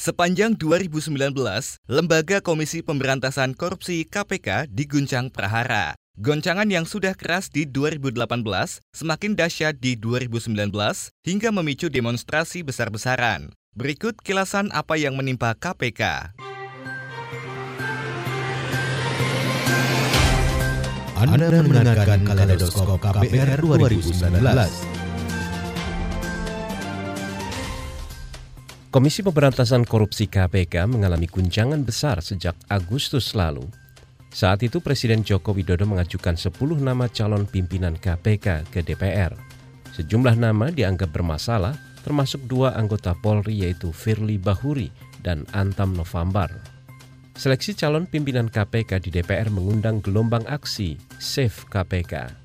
Sepanjang 2019, Lembaga Komisi Pemberantasan Korupsi KPK diguncang prahara. Goncangan yang sudah keras di 2018 semakin dahsyat di 2019 hingga memicu demonstrasi besar-besaran. Berikut kilasan apa yang menimpa KPK. Anda mendengarkan kaleidoskop KPR 2019. Komisi Pemberantasan Korupsi KPK mengalami guncangan besar sejak Agustus lalu. Saat itu Presiden Joko Widodo mengajukan 10 nama calon pimpinan KPK ke DPR. Sejumlah nama dianggap bermasalah, termasuk dua anggota Polri yaitu Firly Bahuri dan Antam November. Seleksi calon pimpinan KPK di DPR mengundang gelombang aksi Save KPK.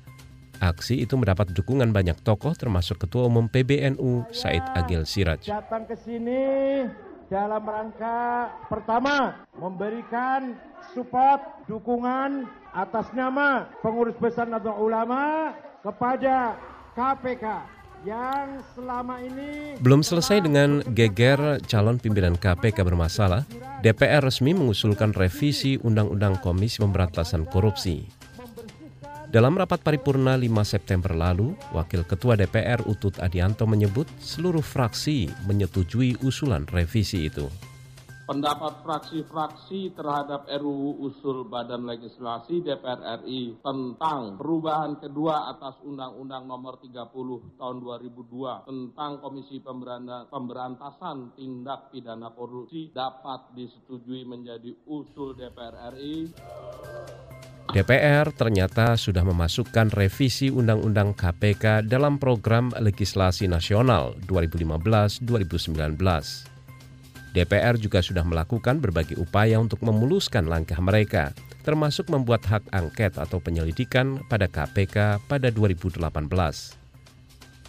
Aksi itu mendapat dukungan banyak tokoh termasuk Ketua Umum PBNU Said Agil Siraj. Datang ke sini dalam rangka pertama memberikan support dukungan atas nama pengurus besar Nahdlatul Ulama kepada KPK yang selama ini belum selesai dengan geger calon pimpinan KPK bermasalah, DPR resmi mengusulkan revisi Undang-Undang Komisi Pemberantasan Korupsi. Dalam rapat paripurna 5 September lalu, Wakil Ketua DPR Utut Adianto menyebut seluruh fraksi menyetujui usulan revisi itu. Pendapat fraksi-fraksi terhadap RUU usul Badan Legislasi DPR RI tentang perubahan kedua atas Undang-Undang Nomor 30 Tahun 2002 tentang Komisi Pemberantasan Tindak Pidana Korupsi dapat disetujui menjadi usul DPR RI. DPR ternyata sudah memasukkan revisi Undang-Undang KPK dalam program legislasi nasional 2015-2019. DPR juga sudah melakukan berbagai upaya untuk memuluskan langkah mereka, termasuk membuat hak angket atau penyelidikan pada KPK pada 2018.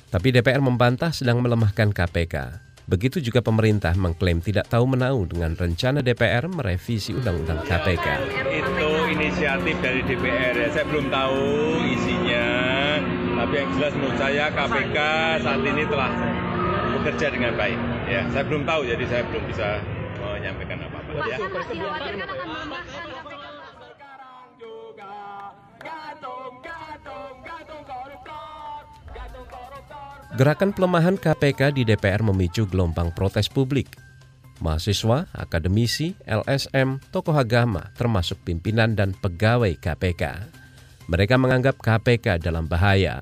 Tapi DPR membantah sedang melemahkan KPK. Begitu juga pemerintah mengklaim tidak tahu menau dengan rencana DPR merevisi Undang-Undang KPK. Itu inisiatif dari DPR ya, saya belum tahu isinya. Tapi yang jelas menurut saya KPK saat ini telah bekerja dengan baik. Ya, saya belum tahu jadi saya belum bisa menyampaikan apa-apa. Ya. Gerakan pelemahan KPK di DPR memicu gelombang protes publik. Mahasiswa, akademisi, LSM, tokoh agama, termasuk pimpinan dan pegawai KPK. Mereka menganggap KPK dalam bahaya.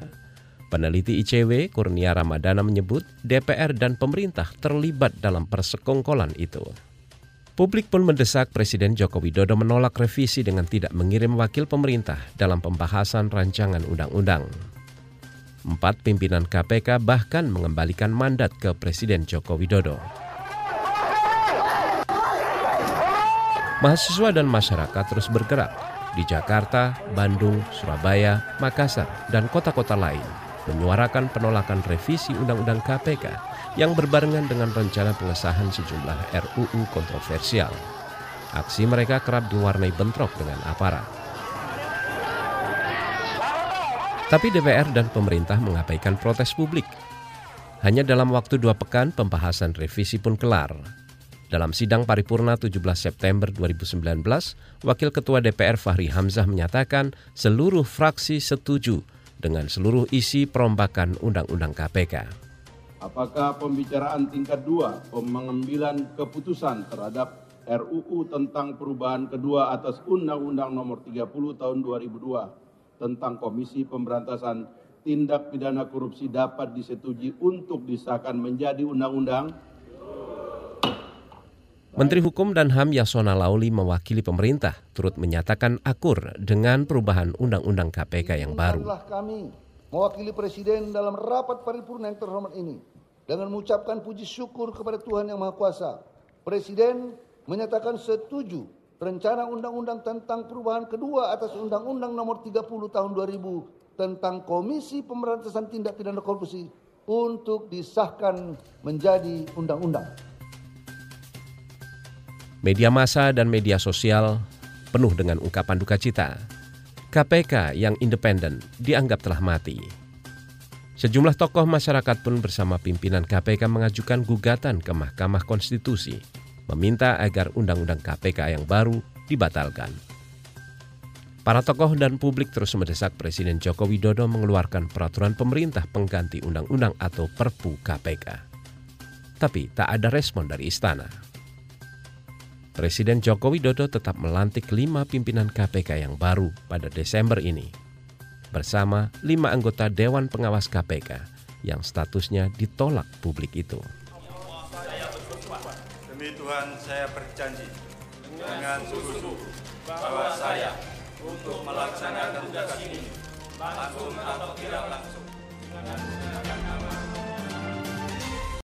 Peneliti ICW, Kurnia Ramadana menyebut DPR dan pemerintah terlibat dalam persekongkolan itu. Publik pun mendesak Presiden Joko Widodo menolak revisi dengan tidak mengirim wakil pemerintah dalam pembahasan rancangan undang-undang. Empat pimpinan KPK bahkan mengembalikan mandat ke Presiden Joko Widodo. Mahasiswa dan masyarakat terus bergerak di Jakarta, Bandung, Surabaya, Makassar, dan kota-kota lain menyuarakan penolakan revisi Undang-Undang KPK yang berbarengan dengan rencana pengesahan sejumlah RUU kontroversial. Aksi mereka kerap diwarnai bentrok dengan aparat. Tapi DPR dan pemerintah mengabaikan protes publik. Hanya dalam waktu dua pekan pembahasan revisi pun kelar. Dalam sidang paripurna 17 September 2019, Wakil Ketua DPR Fahri Hamzah menyatakan seluruh fraksi setuju dengan seluruh isi perombakan Undang-Undang KPK. Apakah pembicaraan tingkat dua pengambilan keputusan terhadap RUU tentang perubahan kedua atas Undang-Undang Nomor 30 Tahun 2002 tentang Komisi Pemberantasan Tindak Pidana Korupsi dapat disetujui untuk disahkan menjadi undang-undang. Menteri Hukum dan HAM Yasona Lauli mewakili pemerintah turut menyatakan akur dengan perubahan Undang-Undang KPK yang baru. kami mewakili Presiden dalam rapat paripurna yang terhormat ini dengan mengucapkan puji syukur kepada Tuhan Yang Maha Kuasa. Presiden menyatakan setuju rencana undang-undang tentang perubahan kedua atas undang-undang nomor 30 tahun 2000 tentang Komisi Pemberantasan Tindak Pidana Korupsi untuk disahkan menjadi undang-undang. Media massa dan media sosial penuh dengan ungkapan duka cita. KPK yang independen dianggap telah mati. Sejumlah tokoh masyarakat pun bersama pimpinan KPK mengajukan gugatan ke Mahkamah Konstitusi meminta agar undang-undang KPK yang baru dibatalkan. Para tokoh dan publik terus mendesak Presiden Joko Widodo mengeluarkan peraturan pemerintah pengganti undang-undang atau Perpu KPK. Tapi tak ada respon dari istana. Presiden Joko Widodo tetap melantik lima pimpinan KPK yang baru pada Desember ini, bersama lima anggota Dewan Pengawas KPK yang statusnya ditolak publik itu. Demi Tuhan saya berjanji dengan sungguh-sungguh bahwa saya untuk melaksanakan tugas ini langsung atau tidak langsung dengan nama